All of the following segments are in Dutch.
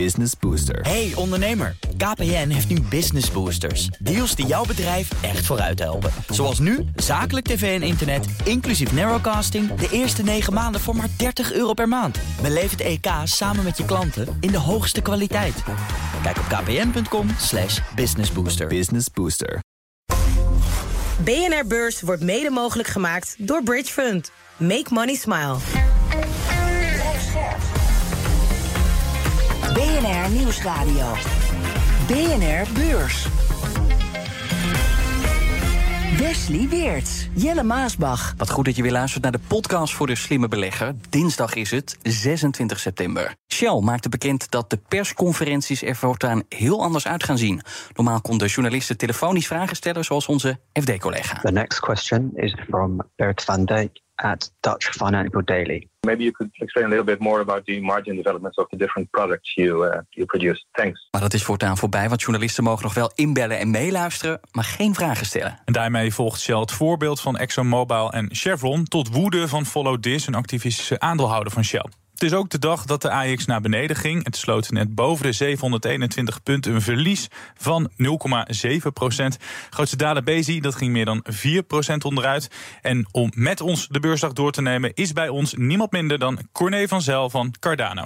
Business Booster. Hey ondernemer, KPN heeft nu Business Boosters. Deals die jouw bedrijf echt vooruit helpen. Zoals nu, zakelijk tv en internet, inclusief narrowcasting... de eerste 9 maanden voor maar 30 euro per maand. Beleef het EK samen met je klanten in de hoogste kwaliteit. Kijk op kpn.com slash businessbooster. Business Booster. BNR Beurs wordt mede mogelijk gemaakt door Bridge Fund. Make money smile. BNR Nieuwsradio. BNR Beurs. Wesley Weerts, Jelle Maasbach. Wat goed dat je weer luistert naar de podcast voor de slimme belegger. Dinsdag is het, 26 september. Shell maakte bekend dat de persconferenties er voortaan heel anders uit gaan zien. Normaal konden journalisten telefonisch vragen stellen, zoals onze FD-collega. The next question is from Bert van Dijk at Dutch Financial Daily. Maybe you could explain a little bit more about the margin developments of the different products you, uh, you produce. Thanks. Maar dat is voortaan voorbij, want journalisten mogen nog wel inbellen en meeluisteren, maar geen vragen stellen. En daarmee volgt Shell het voorbeeld van ExxonMobil en Chevron... tot woede van Follow This, een activistische aandeelhouder van Shell. Het is ook de dag dat de AX naar beneden ging. Het sloot net boven de 721 punten, een verlies van 0,7 procent. Grootste daler Bezi, dat ging meer dan 4 procent onderuit. En om met ons de beursdag door te nemen... is bij ons niemand minder dan Corné van Zel van Cardano.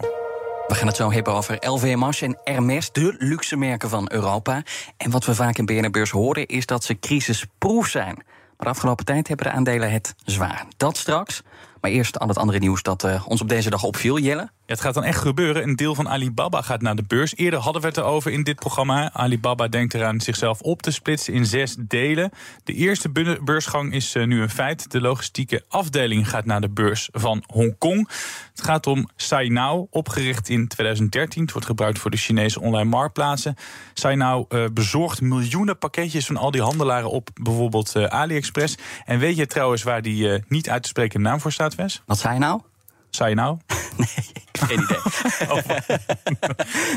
We gaan het zo hebben over LVMH en Hermes, de luxe merken van Europa. En wat we vaak in BNR Beurs horen is dat ze crisisproof zijn. Maar de afgelopen tijd hebben de aandelen het zwaar. Dat straks. Maar eerst al het andere nieuws dat uh, ons op deze dag opviel, Jelle. Ja, het gaat dan echt gebeuren. Een deel van Alibaba gaat naar de beurs. Eerder hadden we het erover in dit programma. Alibaba denkt eraan zichzelf op te splitsen in zes delen. De eerste beursgang is uh, nu een feit. De logistieke afdeling gaat naar de beurs van Hongkong. Het gaat om Sainao, opgericht in 2013. Het wordt gebruikt voor de Chinese online marktplaatsen. Sainao uh, bezorgt miljoenen pakketjes van al die handelaren op bijvoorbeeld AliExpress. En weet je trouwens waar die niet uit te spreken naam voor staat, Wes? Wat zei je Nee, geen idee.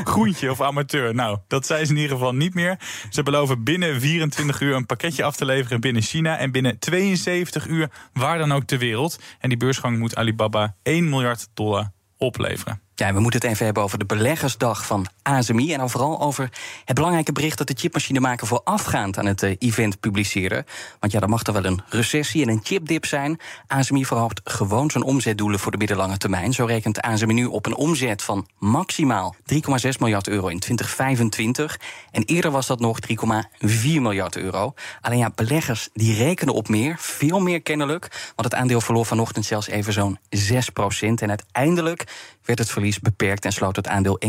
Groentje of amateur. Nou, dat zijn ze in ieder geval niet meer. Ze beloven binnen 24 uur een pakketje af te leveren binnen China. En binnen 72 uur waar dan ook ter wereld. En die beursgang moet Alibaba 1 miljard dollar opleveren. Ja, we moeten het even hebben over de beleggersdag van ASMI. En dan vooral over het belangrijke bericht dat de chipmachinemaker voorafgaand aan het event publiceerde. Want ja, er mag er wel een recessie en een chipdip zijn. ASMI verhoogt gewoon zijn omzetdoelen voor de middellange termijn. Zo rekent ASMI nu op een omzet van maximaal 3,6 miljard euro in 2025. En eerder was dat nog 3,4 miljard euro. Alleen ja, beleggers die rekenen op meer, veel meer kennelijk. Want het aandeel verloor vanochtend zelfs even zo'n 6 procent. En uiteindelijk werd het verlies beperkt en sloot het aandeel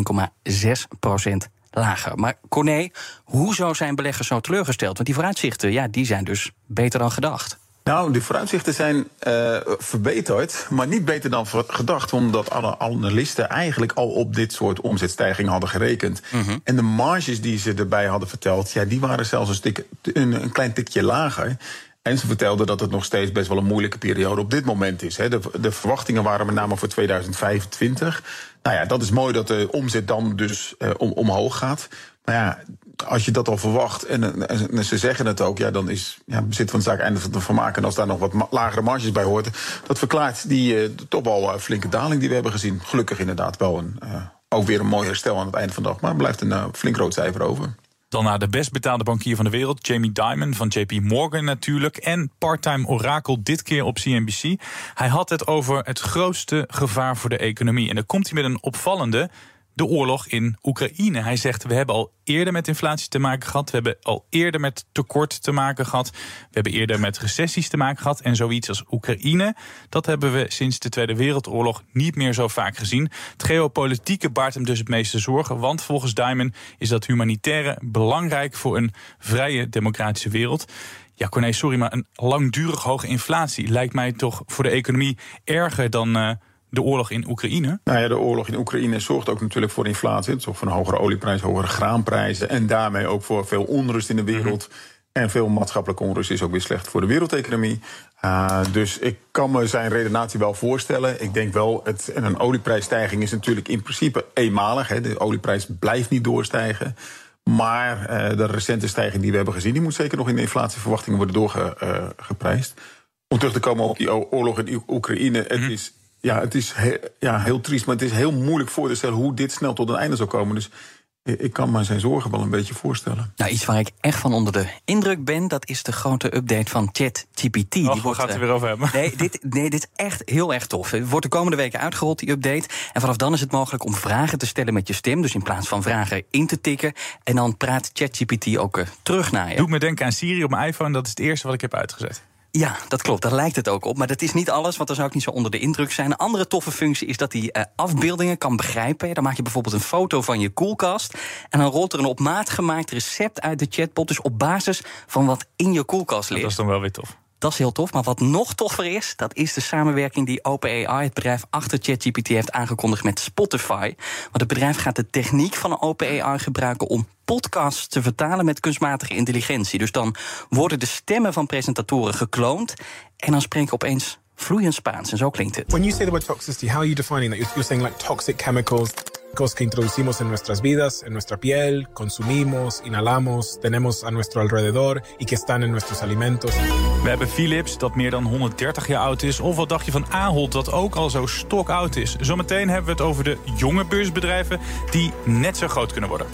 1,6 procent lager. Maar Corné, hoezo zijn beleggers zo teleurgesteld? Want die vooruitzichten, ja, die zijn dus beter dan gedacht. Nou, de vooruitzichten zijn uh, verbeterd, maar niet beter dan gedacht, omdat alle analisten eigenlijk al op dit soort omzetstijging hadden gerekend. Mm -hmm. En de marges die ze erbij hadden verteld, ja, die waren zelfs een, stuk, een, een klein tikje lager. En ze vertelde dat het nog steeds best wel een moeilijke periode op dit moment is. De, de, verwachtingen waren met name voor 2025. Nou ja, dat is mooi dat de omzet dan dus uh, om, omhoog gaat. Maar ja, als je dat al verwacht en, en, ze zeggen het ook, ja, dan is ja, bezit van de zaak einde van vermaken. En als daar nog wat lagere marges bij hoort, dat verklaart die uh, toch wel uh, flinke daling die we hebben gezien. Gelukkig inderdaad wel een, ook weer een mooi herstel aan het einde van de dag. Maar blijft een flink rood cijfer over. Dan naar de best betaalde bankier van de wereld, Jamie Dimon van JP Morgan natuurlijk. En parttime orakel, dit keer op CNBC. Hij had het over het grootste gevaar voor de economie. En dan komt hij met een opvallende de oorlog in Oekraïne. Hij zegt, we hebben al eerder met inflatie te maken gehad. We hebben al eerder met tekort te maken gehad. We hebben eerder met recessies te maken gehad. En zoiets als Oekraïne, dat hebben we sinds de Tweede Wereldoorlog niet meer zo vaak gezien. Het geopolitieke baart hem dus het meeste zorgen. Want volgens Diamond is dat humanitaire belangrijk voor een vrije democratische wereld. Ja, Corné, sorry, maar een langdurig hoge inflatie lijkt mij toch voor de economie erger dan... Uh, de oorlog in Oekraïne? Nou ja, de oorlog in Oekraïne zorgt ook natuurlijk voor inflatie. Het zorgt voor een hogere olieprijs, hogere graanprijzen. En daarmee ook voor veel onrust in de wereld. En veel maatschappelijke onrust is ook weer slecht voor de wereldeconomie. Uh, dus ik kan me zijn redenatie wel voorstellen. Ik denk wel, het, en een olieprijsstijging is natuurlijk in principe eenmalig. Hè. De olieprijs blijft niet doorstijgen. Maar uh, de recente stijging die we hebben gezien, die moet zeker nog in de inflatieverwachtingen worden doorgeprijsd. Uh, Om terug te komen op die oorlog in Oekraïne, het is ja, het is ja, heel triest, maar het is heel moeilijk voor te stellen hoe dit snel tot een einde zou komen. Dus ik kan me zijn zorgen wel een beetje voorstellen. Nou, iets waar ik echt van onder de indruk ben, dat is de grote update van ChatGPT. Die wordt, gaat het er weer over hebben. Nee dit, nee, dit is echt heel erg tof. Het wordt de komende weken uitgerold, die update. En vanaf dan is het mogelijk om vragen te stellen met je stem. Dus in plaats van vragen in te tikken. En dan praat ChatGPT ook uh, terug naar je. Doe me denken aan Siri op mijn iPhone. Dat is het eerste wat ik heb uitgezet. Ja, dat klopt. Daar lijkt het ook op. Maar dat is niet alles, want dan zou ik niet zo onder de indruk zijn. Een andere toffe functie is dat hij uh, afbeeldingen kan begrijpen. Dan maak je bijvoorbeeld een foto van je koelkast. En dan rolt er een op maat gemaakt recept uit de chatbot. Dus op basis van wat in je koelkast ligt. dat is dan wel weer tof. Dat is heel tof. Maar wat nog toffer is, dat is de samenwerking die OpenAI, het bedrijf achter ChatGPT, heeft aangekondigd met Spotify. Want het bedrijf gaat de techniek van OpenAI gebruiken om podcasts te vertalen met kunstmatige intelligentie. Dus dan worden de stemmen van presentatoren gekloond en dan spreken opeens vloeiend Spaans. En zo klinkt het. When you say the word toxicity, how are you defining that? You're saying like toxic chemicals que introducimos en nuestras vidas, en nuestra piel, consumimos, inhalamos, tenemos a nuestro alrededor y que están en nuestros alimentos. We hebben Philips, dat meer dan 130 jaar oud is. Of wat dacht je van Ahold, dat ook al zo stokoud is? Zometeen hebben we het over de jonge beursbedrijven die net zo groot kunnen worden.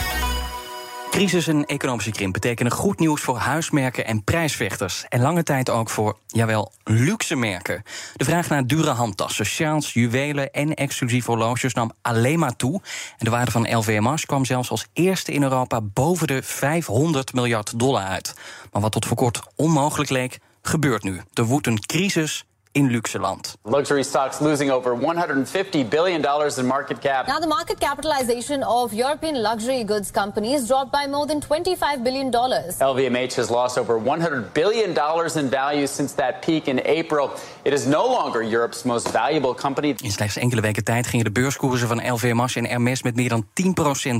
Crisis en economische krimp betekenen goed nieuws voor huismerken en prijsvechters. En lange tijd ook voor, jawel, luxe merken. De vraag naar dure handtassen, sjaals, juwelen en exclusieve horloges nam alleen maar toe. En de waarde van LVMH kwam zelfs als eerste in Europa boven de 500 miljard dollar uit. Maar wat tot voor kort onmogelijk leek, gebeurt nu. Er woedt een crisis in Luxeland. Luxury stocks losing over 150 billion dollars in market cap. Now the market capitalization of European luxury goods companies dropped by more than 25 billion dollars. LVMH has lost over 100 billion dollars in value since that peak in April. It is no longer Europe's most valuable company. In slechts enkele weken tijd gingen de beurskoersen van LVMH en Hermes met meer dan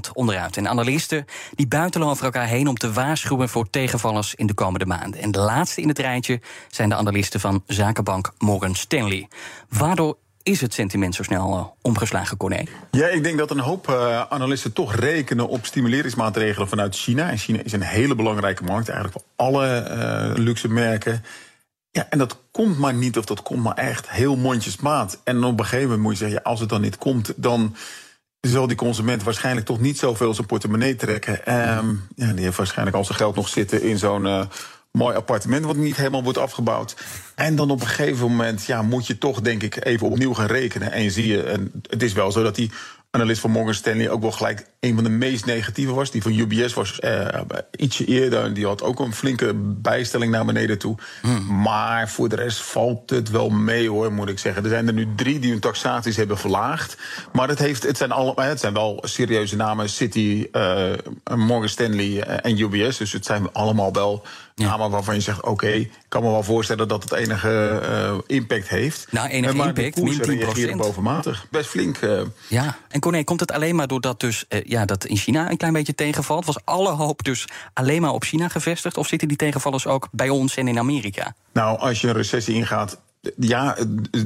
10% onderuit. En analisten die buitelen over elkaar heen om te waarschuwen voor tegenvallers in de komende maanden. En de laatste in het rijtje zijn de analisten van zakenbank Morgan Stanley. Waardoor is het sentiment zo snel uh, omgeslagen, Corné? Ja, ik denk dat een hoop uh, analisten toch rekenen op stimuleringsmaatregelen vanuit China. En China is een hele belangrijke markt, eigenlijk voor alle uh, luxe merken. Ja, en dat komt maar niet, of dat komt maar echt heel mondjesmaat. En op een gegeven moment moet je zeggen, als het dan niet komt, dan zal die consument waarschijnlijk toch niet zoveel zijn portemonnee trekken. Um, ja, die heeft waarschijnlijk al zijn geld nog zitten in zo'n mooi appartement wat niet helemaal wordt afgebouwd. En dan op een gegeven moment ja, moet je toch, denk ik, even opnieuw gaan rekenen. En zie je, en het is wel zo dat die analist van Morgan Stanley ook wel gelijk een van de meest negatieve was. Die van UBS was uh, ietsje eerder. Die had ook een flinke bijstelling naar beneden toe. Hmm. Maar voor de rest valt het wel mee hoor, moet ik zeggen. Er zijn er nu drie die hun taxaties hebben verlaagd. Maar het, heeft, het, zijn, al, het zijn wel serieuze namen. City, uh, Morgan Stanley en UBS. Dus het zijn allemaal wel namen waarvan je zegt... oké, ik kan me wel voorstellen dat het enige uh, impact heeft. Nou, enige maar impact, min 10%. bovenmatig. Best flink. Ja, en Corné, komt het alleen maar doordat dus, ja, dat in China een klein beetje tegenvalt? Was alle hoop dus alleen maar op China gevestigd? Of zitten die tegenvallers ook bij ons en in Amerika? Nou, als je een recessie ingaat. Ja,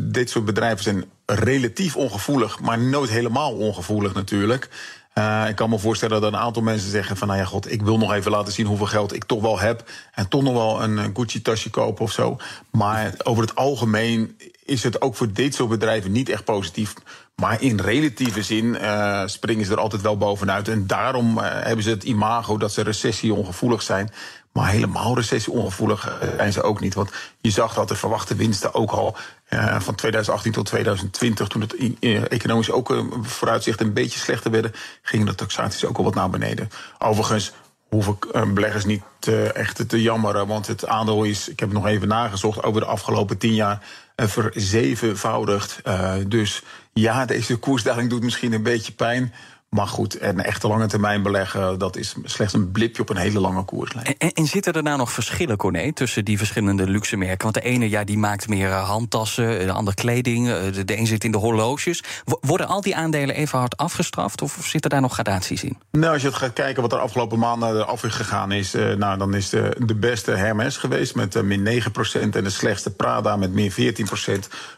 dit soort bedrijven zijn relatief ongevoelig, maar nooit helemaal ongevoelig natuurlijk. Uh, ik kan me voorstellen dat een aantal mensen zeggen van... nou ja, god, ik wil nog even laten zien hoeveel geld ik toch wel heb... en toch nog wel een Gucci-tasje kopen of zo. Maar over het algemeen is het ook voor dit soort bedrijven niet echt positief. Maar in relatieve zin uh, springen ze er altijd wel bovenuit. En daarom hebben ze het imago dat ze recessie-ongevoelig zijn. Maar helemaal recessie-ongevoelig zijn ze ook niet. Want je zag dat de verwachte winsten ook al uh, van 2018 tot 2020, toen het economisch ook uh, vooruitzicht een beetje slechter werden, gingen de taxaties ook al wat naar beneden. Overigens hoeven beleggers niet echt te jammeren, want het aandeel is, ik heb het nog even nagezocht, over de afgelopen tien jaar verzevenvoudigd. dus ja, deze koersdaling doet misschien een beetje pijn. Maar goed, een echte lange termijn beleggen, dat is slechts een blipje op een hele lange koerslijn. En, en, zitten er nou nog verschillen, Corné, tussen die verschillende luxe merken? Want de ene ja, die maakt meer eh, handtassen, de andere kleding, eh, de, de een zit in de horloges. Worden al die aandelen even hard afgestraft of zitten daar nog gradaties in? Nou, als je het gaat kijken wat er afgelopen maanden af is gegaan is, nou, dan is de, de beste Hermes geweest met min 9% en de slechtste Prada met min 14%.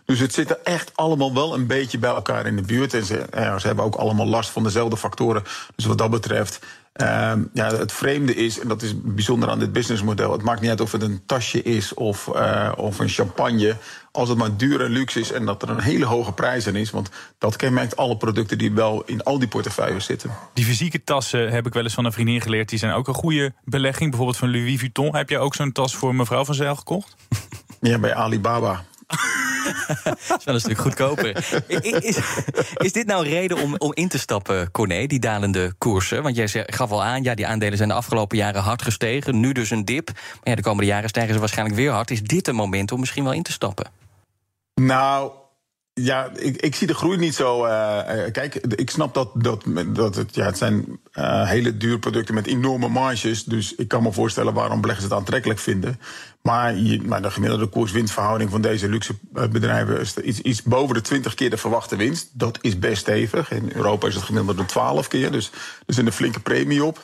Dus het zit er echt allemaal wel een beetje bij elkaar in de buurt. En ze, ze hebben ook allemaal last van dezelfde factoren. Dus wat dat betreft Ehm, ja, het vreemde is, en dat is bijzonder aan dit businessmodel... het maakt niet uit of het een tasje is of, uh, of een champagne... als het maar duur en luxe is en dat er een hele hoge prijs aan is... want dat kenmerkt alle producten die wel in al die portefeuilles zitten. Die fysieke tassen heb ik wel eens van een vriendin geleerd... die zijn ook een goede belegging. Bijvoorbeeld van Louis Vuitton. Heb jij ook zo'n tas voor mevrouw van Zijl gekocht? Ja, bij Alibaba. is wel een stuk goedkoper. Is, is dit nou reden om, om in te stappen, Corné, die dalende koersen? Want jij gaf al aan, ja, die aandelen zijn de afgelopen jaren hard gestegen. Nu dus een dip. Maar ja, de komende jaren stijgen ze waarschijnlijk weer hard. Is dit een moment om misschien wel in te stappen? Nou, ja, ik, ik zie de groei niet zo. Uh, kijk, ik snap dat, dat, dat het, ja, het zijn uh, hele duur producten met enorme marges. Dus ik kan me voorstellen waarom beleggers het aantrekkelijk vinden. Maar, je, maar de gemiddelde koers-winstverhouding van deze luxe bedrijven is iets, iets boven de 20 keer de verwachte winst. Dat is best stevig. In Europa is het gemiddelde 12 keer. Dus er zit een flinke premie op.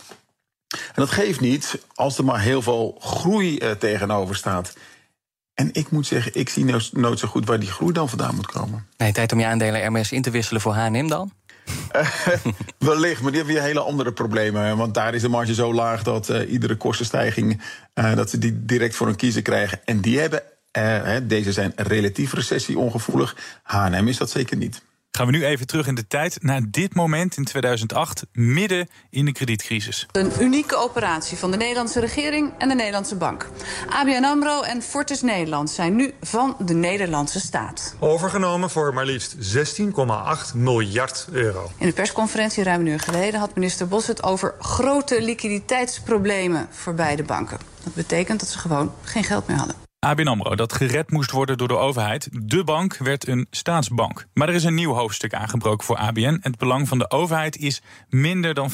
En dat geeft niet als er maar heel veel groei tegenover staat. En ik moet zeggen, ik zie nooit, zo goed waar die groei dan vandaan moet komen. Nee, tijd om je aandelen RMS in te wisselen voor H&M dan? wellicht, maar die hebben weer hele andere problemen. Want daar is de marge zo laag dat uh, iedere kostenstijging... Uh, dat ze die direct voor een kiezer krijgen. En die hebben, uh, deze zijn relatief recessieongevoelig. H&M is dat zeker niet. Gaan we nu even terug in de tijd naar dit moment in 2008, midden in de kredietcrisis. Een unieke operatie van de Nederlandse regering en de Nederlandse bank. ABN AMRO en Fortis Nederland zijn nu van de Nederlandse staat. Overgenomen voor maar liefst 16,8 miljard euro. In de persconferentie ruim een uur geleden had minister Bos het over grote liquiditeitsproblemen voor beide banken. Dat betekent dat ze gewoon geen geld meer hadden. ABN AMRO, dat gered moest worden door de overheid. De bank werd een staatsbank. Maar er is een nieuw hoofdstuk aangebroken voor ABN. Het belang van de overheid is minder dan 50%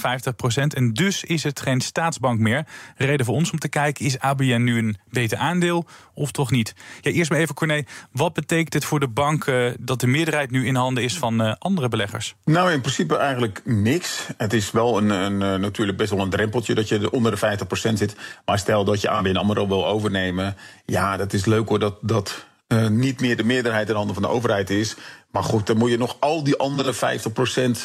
En dus is het geen staatsbank meer. Reden voor ons om te kijken, is ABN nu een beter aandeel of toch niet? Ja, eerst maar even Corné, wat betekent het voor de bank... Uh, dat de meerderheid nu in handen is van uh, andere beleggers? Nou, in principe eigenlijk niks. Het is wel een, een, een, natuurlijk best wel een drempeltje dat je onder de 50% zit. Maar stel dat je ABN AMRO wil overnemen... ja, dat is leuk hoor, dat, dat uh, niet meer de meerderheid in handen van de overheid is. Maar goed, dan moet je nog al die andere 50%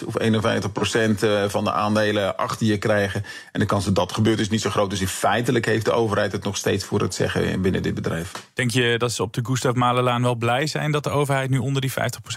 of 51% eh, van de aandelen achter je krijgen. En de kans dat dat gebeurt is niet zo groot. Dus in feitelijk heeft de overheid het nog steeds voor het zeggen binnen dit bedrijf. Denk je dat ze op de Gustav Mahlerlaan wel blij zijn dat de overheid nu onder die 50%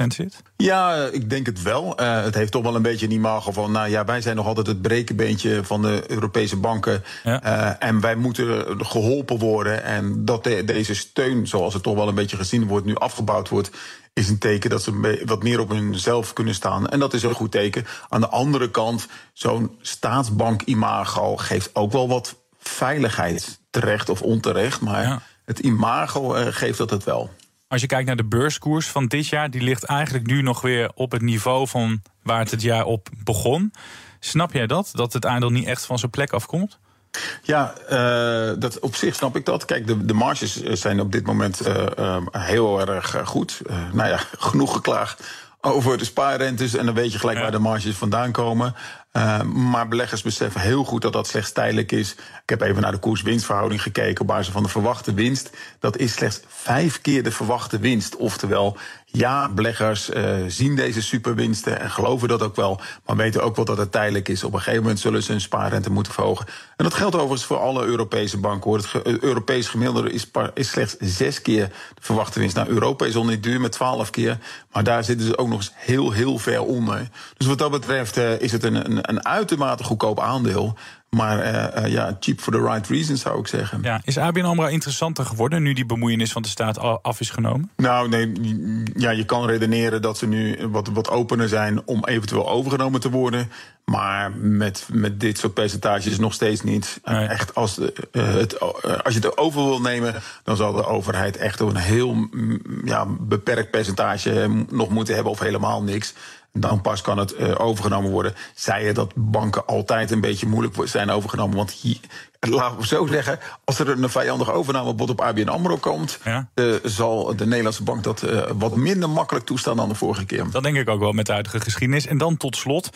zit? Ja, ik denk het wel. Uh, het heeft toch wel een beetje een imago van, nou ja, wij zijn nog altijd het brekenbeentje van de Europese banken. Ja. Uh, en wij moeten geholpen worden. En dat de, deze steun, zoals het toch wel een beetje gezien wordt, nu afgebouwd wordt is een teken dat ze wat meer op hunzelf kunnen staan. En dat is een goed teken. Aan de andere kant, zo'n staatsbank-imago geeft ook wel wat veiligheid. Terecht of onterecht, maar het imago uh, geeft dat het wel. Als je kijkt naar de beurskoers van dit jaar, die ligt eigenlijk nu nog weer op het niveau van waar het het jaar op begon. Snap jij dat? Dat het aandeel niet echt van zijn plek afkomt? Ja, uh, dat, op zich snap ik dat. Kijk, de, de marges zijn op dit moment uh, uh, heel erg goed. nou ja, genoeg geklaagd over de spaarrentes. En dan weet je gelijk ja. waar de marges vandaan komen. Uh, maar beleggers beseffen heel goed dat dat slechts tijdelijk is. Ik heb even naar de koers-winstverhouding gekeken op basis van de verwachte winst. Dat is slechts vijf keer de verwachte winst. Oftewel, ja, beleggers uh, zien deze superwinsten en geloven dat ook wel. Maar weten ook wel dat het tijdelijk is. Op een gegeven moment zullen ze hun spaarrente moeten verhogen. En dat geldt overigens voor alle Europese banken. Hoor. Het ge Europees gemiddelde is, is, slechts zes keer de verwachte winst. Nou, Europa is al niet duur met twaalf keer. Maar daar zitten ze ook nog eens heel, heel ver onder. Dus wat dat betreft uh, is het een, een, een uitermate goedkoop aandeel. Maar uh, uh, ja, cheap for the right reasons zou ik zeggen. Ja, is ABN AMRO interessanter geworden nu die bemoeienis van de staat af is genomen? Nou, nee, ja, je kan redeneren dat ze nu wat, wat opener zijn om eventueel overgenomen te worden. Maar met, met dit soort percentages nog steeds niet. Nee. Echt, als, uh, het, als je het over wil nemen, dan zal de overheid echt een heel ja, beperkt percentage nog moeten hebben of helemaal niks dan pas kan het uh, overgenomen worden. Zei je dat banken altijd een beetje moeilijk zijn overgenomen? Want hier, laten we zo zeggen, als er een vijandig overnamebod op ABN AMRO komt... Ja. Uh, zal de Nederlandse bank dat uh, wat minder makkelijk toestaan dan de vorige keer. Dat denk ik ook wel met de huidige geschiedenis. En dan tot slot,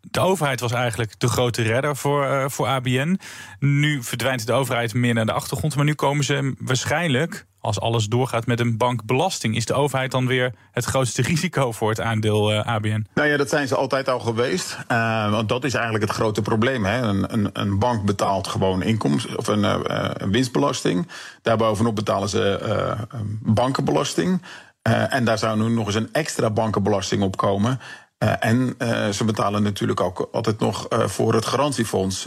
de overheid was eigenlijk de grote redder voor, uh, voor ABN. Nu verdwijnt de overheid meer naar de achtergrond. Maar nu komen ze waarschijnlijk, als alles doorgaat met een bankbelasting... is de overheid dan weer het grootste risico voor het aandeel uh, ABN? Nou ja, dat zijn ze altijd al geweest. Uh, want dat is eigenlijk het grote probleem. Hè. Een, een, een bank betaalt gewoon inkomsten of een, een winstbelasting. Daarbovenop betalen ze bankenbelasting. en daar zou nu nog eens een extra bankenbelasting op komen... Uh, en uh, ze betalen natuurlijk ook altijd nog uh, voor het garantiefonds.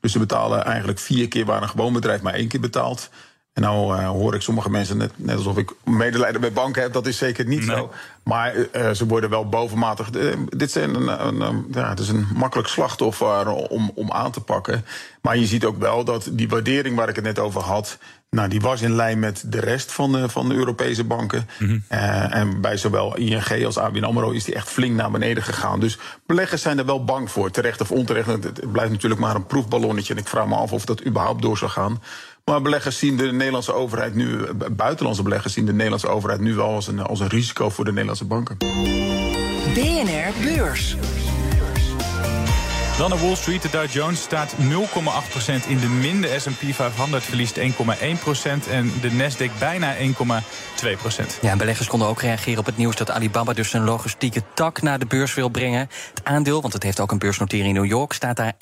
dus ze betalen eigenlijk vier keer waar een gewoon bedrijf maar één keer betaalt. En nou hoor ik sommige mensen net, net alsof ik medelijden met banken heb. Dat is zeker niet nee. zo. Maar ze worden wel bovenmatig. dit zijn een, een, een, ja, het is een makkelijk slachtoffer om, om aan te pakken. Maar je ziet ook wel dat die waardering waar ik het net over had. Nou, die was in lijn met de rest van de, van de Europese banken. Mm -hmm. uh, en bij zowel ING als ABN AMRO is die echt flink naar beneden gegaan. Dus beleggers zijn er wel bang voor, terecht of onterecht. Het blijft natuurlijk maar een proefballonnetje. En ik vraag me af of dat überhaupt door zou gaan. Maar beleggers zien de Nederlandse overheid nu, buitenlandse beleggers zien de Nederlandse overheid nu wel als een, als een risico voor de Nederlandse banken. BNR Beurs. Dan naar Wall Street. De Dow Jones staat 0,8% in de min. De S&P 500 verliest 1,1% en de Nasdaq bijna 1,2%. Ja, beleggers konden ook reageren op het nieuws dat Alibaba dus een logistieke tak naar de beurs wil brengen. Het aandeel, want het heeft ook een beursnotering in New York, staat daar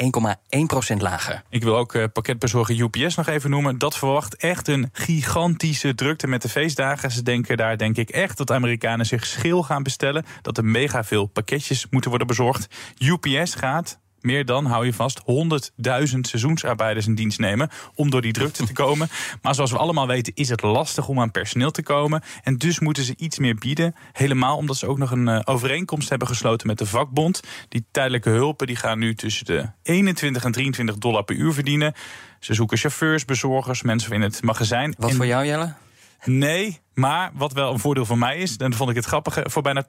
1,1% lager. Ik wil ook uh, pakketbezorger UPS nog even noemen. Dat verwacht echt een gigantische drukte met de feestdagen. Ze denken daar denk ik echt dat Amerikanen zich schil gaan bestellen. Dat er mega veel pakketjes moeten worden bezorgd. UPS gaat meer dan, hou je vast, 100.000 seizoensarbeiders in dienst nemen om door die drukte te komen. Maar zoals we allemaal weten is het lastig om aan personeel te komen. En dus moeten ze iets meer bieden. Helemaal omdat ze ook nog een uh, overeenkomst hebben gesloten met de vakbond. Die tijdelijke hulpen die gaan nu tussen de 21 en 23 dollar per uur verdienen. Ze zoeken chauffeurs, bezorgers, mensen in het magazijn. Wat en... voor jou, Jelle? Nee, maar wat wel een voordeel voor mij is, dan vond ik het grappige, voor bijna 80%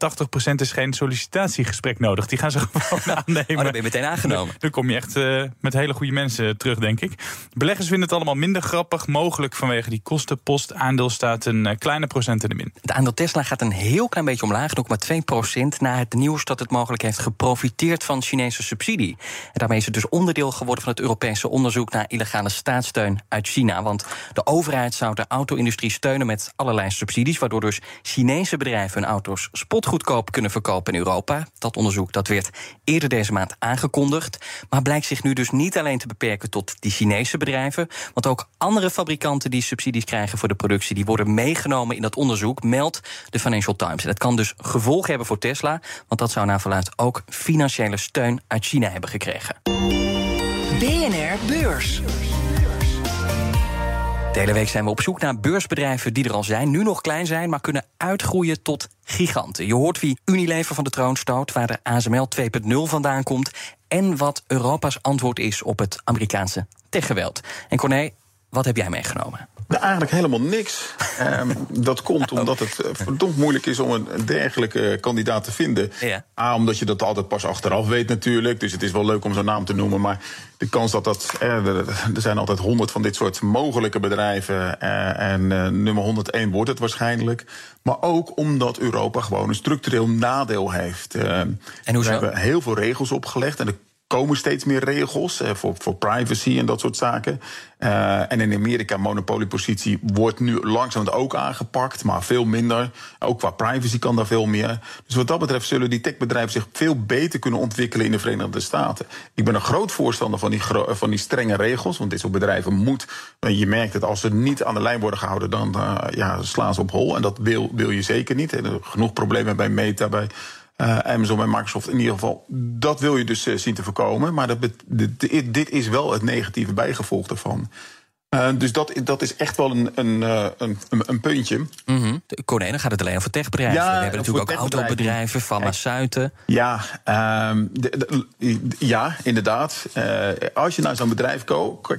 is geen sollicitatiegesprek nodig. Die gaan ze gewoon aannemen. Oh, dan ben je meteen aangenomen. Dan kom je echt uh, met hele goede mensen terug, denk ik. Beleggers vinden het allemaal minder grappig, mogelijk vanwege die kostenpost. Aandeel staat een uh, kleine procent in de min. Het aandeel Tesla gaat een heel klein beetje omlaag, 0,2% na het nieuws dat het mogelijk heeft geprofiteerd van Chinese subsidie. En daarmee is het dus onderdeel geworden van het Europese onderzoek naar illegale staatssteun uit China. Want de overheid zou de auto-industrie steunen met allerlei subsidies, waardoor dus Chinese bedrijven hun auto's spotgoedkoop kunnen verkopen in Europa. Dat onderzoek dat werd eerder deze maand aangekondigd, maar blijkt zich nu dus niet alleen te beperken tot die Chinese bedrijven, want ook andere fabrikanten die subsidies krijgen voor de productie, die worden meegenomen in dat onderzoek, meldt de Financial Times. En dat kan dus gevolgen hebben voor Tesla, want dat zou naar verluidt ook financiële steun uit China hebben gekregen. BNR Beurs. De hele week zijn we op zoek naar beursbedrijven die er al zijn, nu nog klein zijn, maar kunnen uitgroeien tot giganten. Je hoort wie Unilever van de troon stoot, waar de ASML 2.0 vandaan komt en wat Europa's antwoord is op het Amerikaanse techgeweld. En Corné, wat heb jij meegenomen? Nou, eigenlijk helemaal niks. um, dat komt omdat het verdomd moeilijk is om een dergelijke kandidaat te vinden. Ja. A, omdat je dat altijd pas achteraf weet natuurlijk. Dus het is wel leuk om zo'n naam te noemen. Maar de kans dat dat... Eh, er zijn altijd honderd van dit soort mogelijke bedrijven. Eh, en eh, nummer 101 wordt het waarschijnlijk. Maar ook omdat Europa gewoon een structureel nadeel heeft. en hoezo? We hebben heel veel regels opgelegd. En er komen steeds meer regels eh, voor, voor privacy en dat soort zaken. Uh, en in Amerika, monopoliepositie, wordt nu langzaam ook aangepakt, maar veel minder. Ook qua privacy kan daar veel meer. Dus wat dat betreft zullen die techbedrijven zich veel beter kunnen ontwikkelen in de Verenigde Staten. Ik ben een groot voorstander van die, van die strenge regels, want dit soort bedrijven moet. Je merkt het, als ze niet aan de lijn worden gehouden, dan ja, slaan ze op hol. En dat wil, wil je zeker niet. Genoeg problemen bij Meta, bij uh, Amazon en Microsoft in ieder geval. Dat wil je dus uh, zien te voorkomen. Maar dat dit, dit is wel het negatieve bijgevolg daarvan. Uh, dus dat, dat is echt wel een, een, een, een puntje. Mm -hmm. Corné, gaat het alleen over techbedrijven. Ja, We hebben natuurlijk ook autobedrijven, farmaceuten. Ja, de, de, ja inderdaad. Uh, als je naar zo'n bedrijf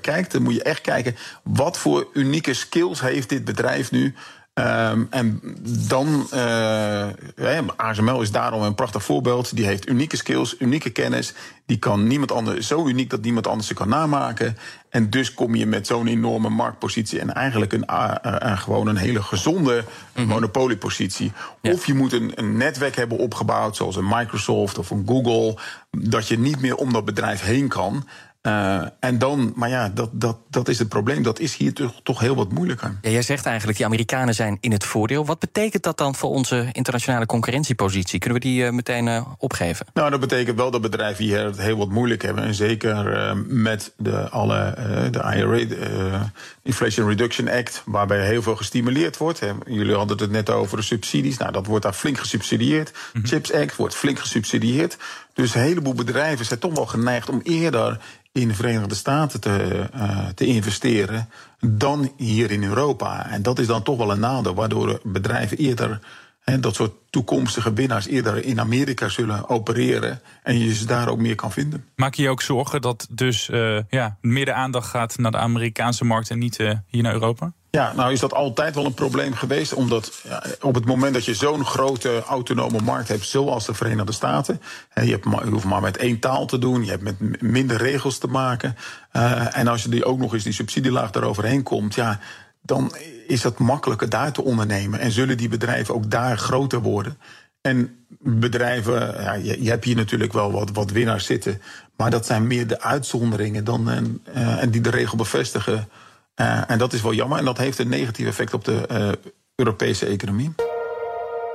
kijkt, dan moet je echt kijken... wat voor unieke skills heeft dit bedrijf nu... Ehm, en dan, uh, ASML is daarom een prachtig voorbeeld. Die heeft unieke skills, unieke kennis. Die kan niemand anders, zo uniek dat niemand anders ze kan namaken. En dus kom je met zo'n enorme marktpositie en eigenlijk een, uh, gewoon een hele gezonde mm monopoliepositie. Of je moet een, een, netwerk hebben opgebouwd, zoals een Microsoft of een Google, dat je niet meer om dat bedrijf heen kan. Uh, en dan, maar ja, dat, dat, dat is het probleem. Dat is hier toch, toch heel wat moeilijker. Ja, jij zegt eigenlijk, die Amerikanen zijn in het voordeel. Wat betekent dat dan voor onze internationale concurrentiepositie? Kunnen we die uh, meteen uh, opgeven? Nou, dat betekent wel dat bedrijven hier het heel wat moeilijk hebben. En zeker met de, alle, de IRA, de Inflation Reduction Act, waarbij heel veel gestimuleerd wordt. Jullie hadden het net over de subsidies. Nou, dat wordt daar flink gesubsidieerd. Mm Chips Act wordt flink gesubsidieerd. Dus een heleboel bedrijven zijn toch wel geneigd om eerder in de Verenigde Staten te, uh, te investeren dan hier in Europa. En dat is dan toch wel een nadeel, waardoor bedrijven eerder en dat soort toekomstige winnaars eerder in Amerika zullen opereren. En je ze daar ook meer kan vinden. Maak je je ook zorgen dat dus uh, ja, meer de aandacht gaat naar de Amerikaanse markt en niet uh, hier naar Europa? Ja, nou is dat altijd wel een probleem geweest. Omdat ja, op het moment dat je zo'n grote autonome markt hebt, zoals de Verenigde Staten. Hè, je, hebt je hoeft maar met één taal te doen, je hebt met minder regels te maken. Uh, en als je die ook nog eens die subsidielaag eroverheen komt, ja, dan is het makkelijker daar te ondernemen. En zullen die bedrijven ook daar groter worden. En bedrijven, ja, je, je hebt hier natuurlijk wel wat, wat winnaars zitten. Maar dat zijn meer de uitzonderingen dan, en, uh, en die de regel bevestigen. Uh, en dat is wel jammer. En dat heeft een negatief effect op de Europese economie.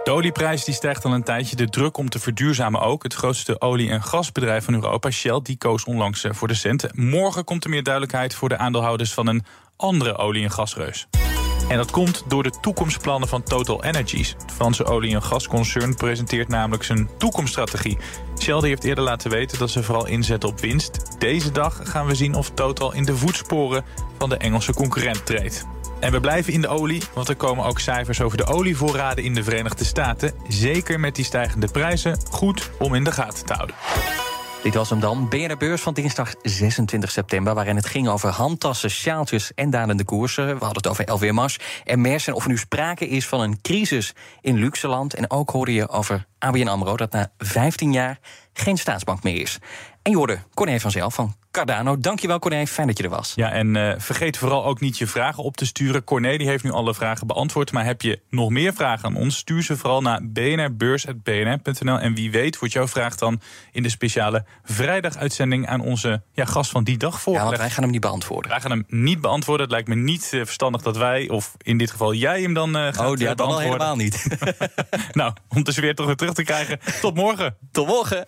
De olieprijs die stijgt al een tijdje. De druk om te verduurzamen ook. Het grootste olie- en gasbedrijf van Europa, Shell, die koos onlangs voor de cent. Morgen komt er meer duidelijkheid voor de aandeelhouders van een andere olie- en gasreus. En dat komt door de toekomstplannen van Total Energies. Het Franse olie- en gasconcern presenteert namelijk zijn toekomststrategie. Shell heeft eerder laten weten dat ze vooral inzetten op winst. Deze dag gaan we zien of Total in de voetsporen van de Engelse concurrent treedt. En we blijven in de olie, want er komen ook cijfers over de olievoorraden in de Verenigde Staten. Zeker met die stijgende prijzen, goed om in de gaten te houden. Dit was hem dan. BNR Beurs van dinsdag 26 september... waarin het ging over handtassen, sjaaltjes en dalende koersen. We hadden het over LVMH en Mers... en of er nu sprake is van een crisis in Luxeland. En ook hoorde je over ABN AMRO... dat na 15 jaar geen staatsbank meer is. En je hoorde Corné vanzelf van Cardano. Dankjewel Corné, fijn dat je er was. Ja, en uh, vergeet vooral ook niet je vragen op te sturen. Corné die heeft nu alle vragen beantwoord. Maar heb je nog meer vragen aan ons? Stuur ze vooral naar bnrbeurs.bnr.nl. En wie weet wordt jouw vraag dan in de speciale vrijdaguitzending... aan onze ja, gast van die dag voor. Ja, want wij gaan hem niet beantwoorden. Wij gaan hem niet beantwoorden. Het lijkt me niet uh, verstandig dat wij, of in dit geval jij hem dan uh, gaat Oh, ja, dan al helemaal niet. nou, om de weer toch weer terug te krijgen. Tot morgen. Tot morgen.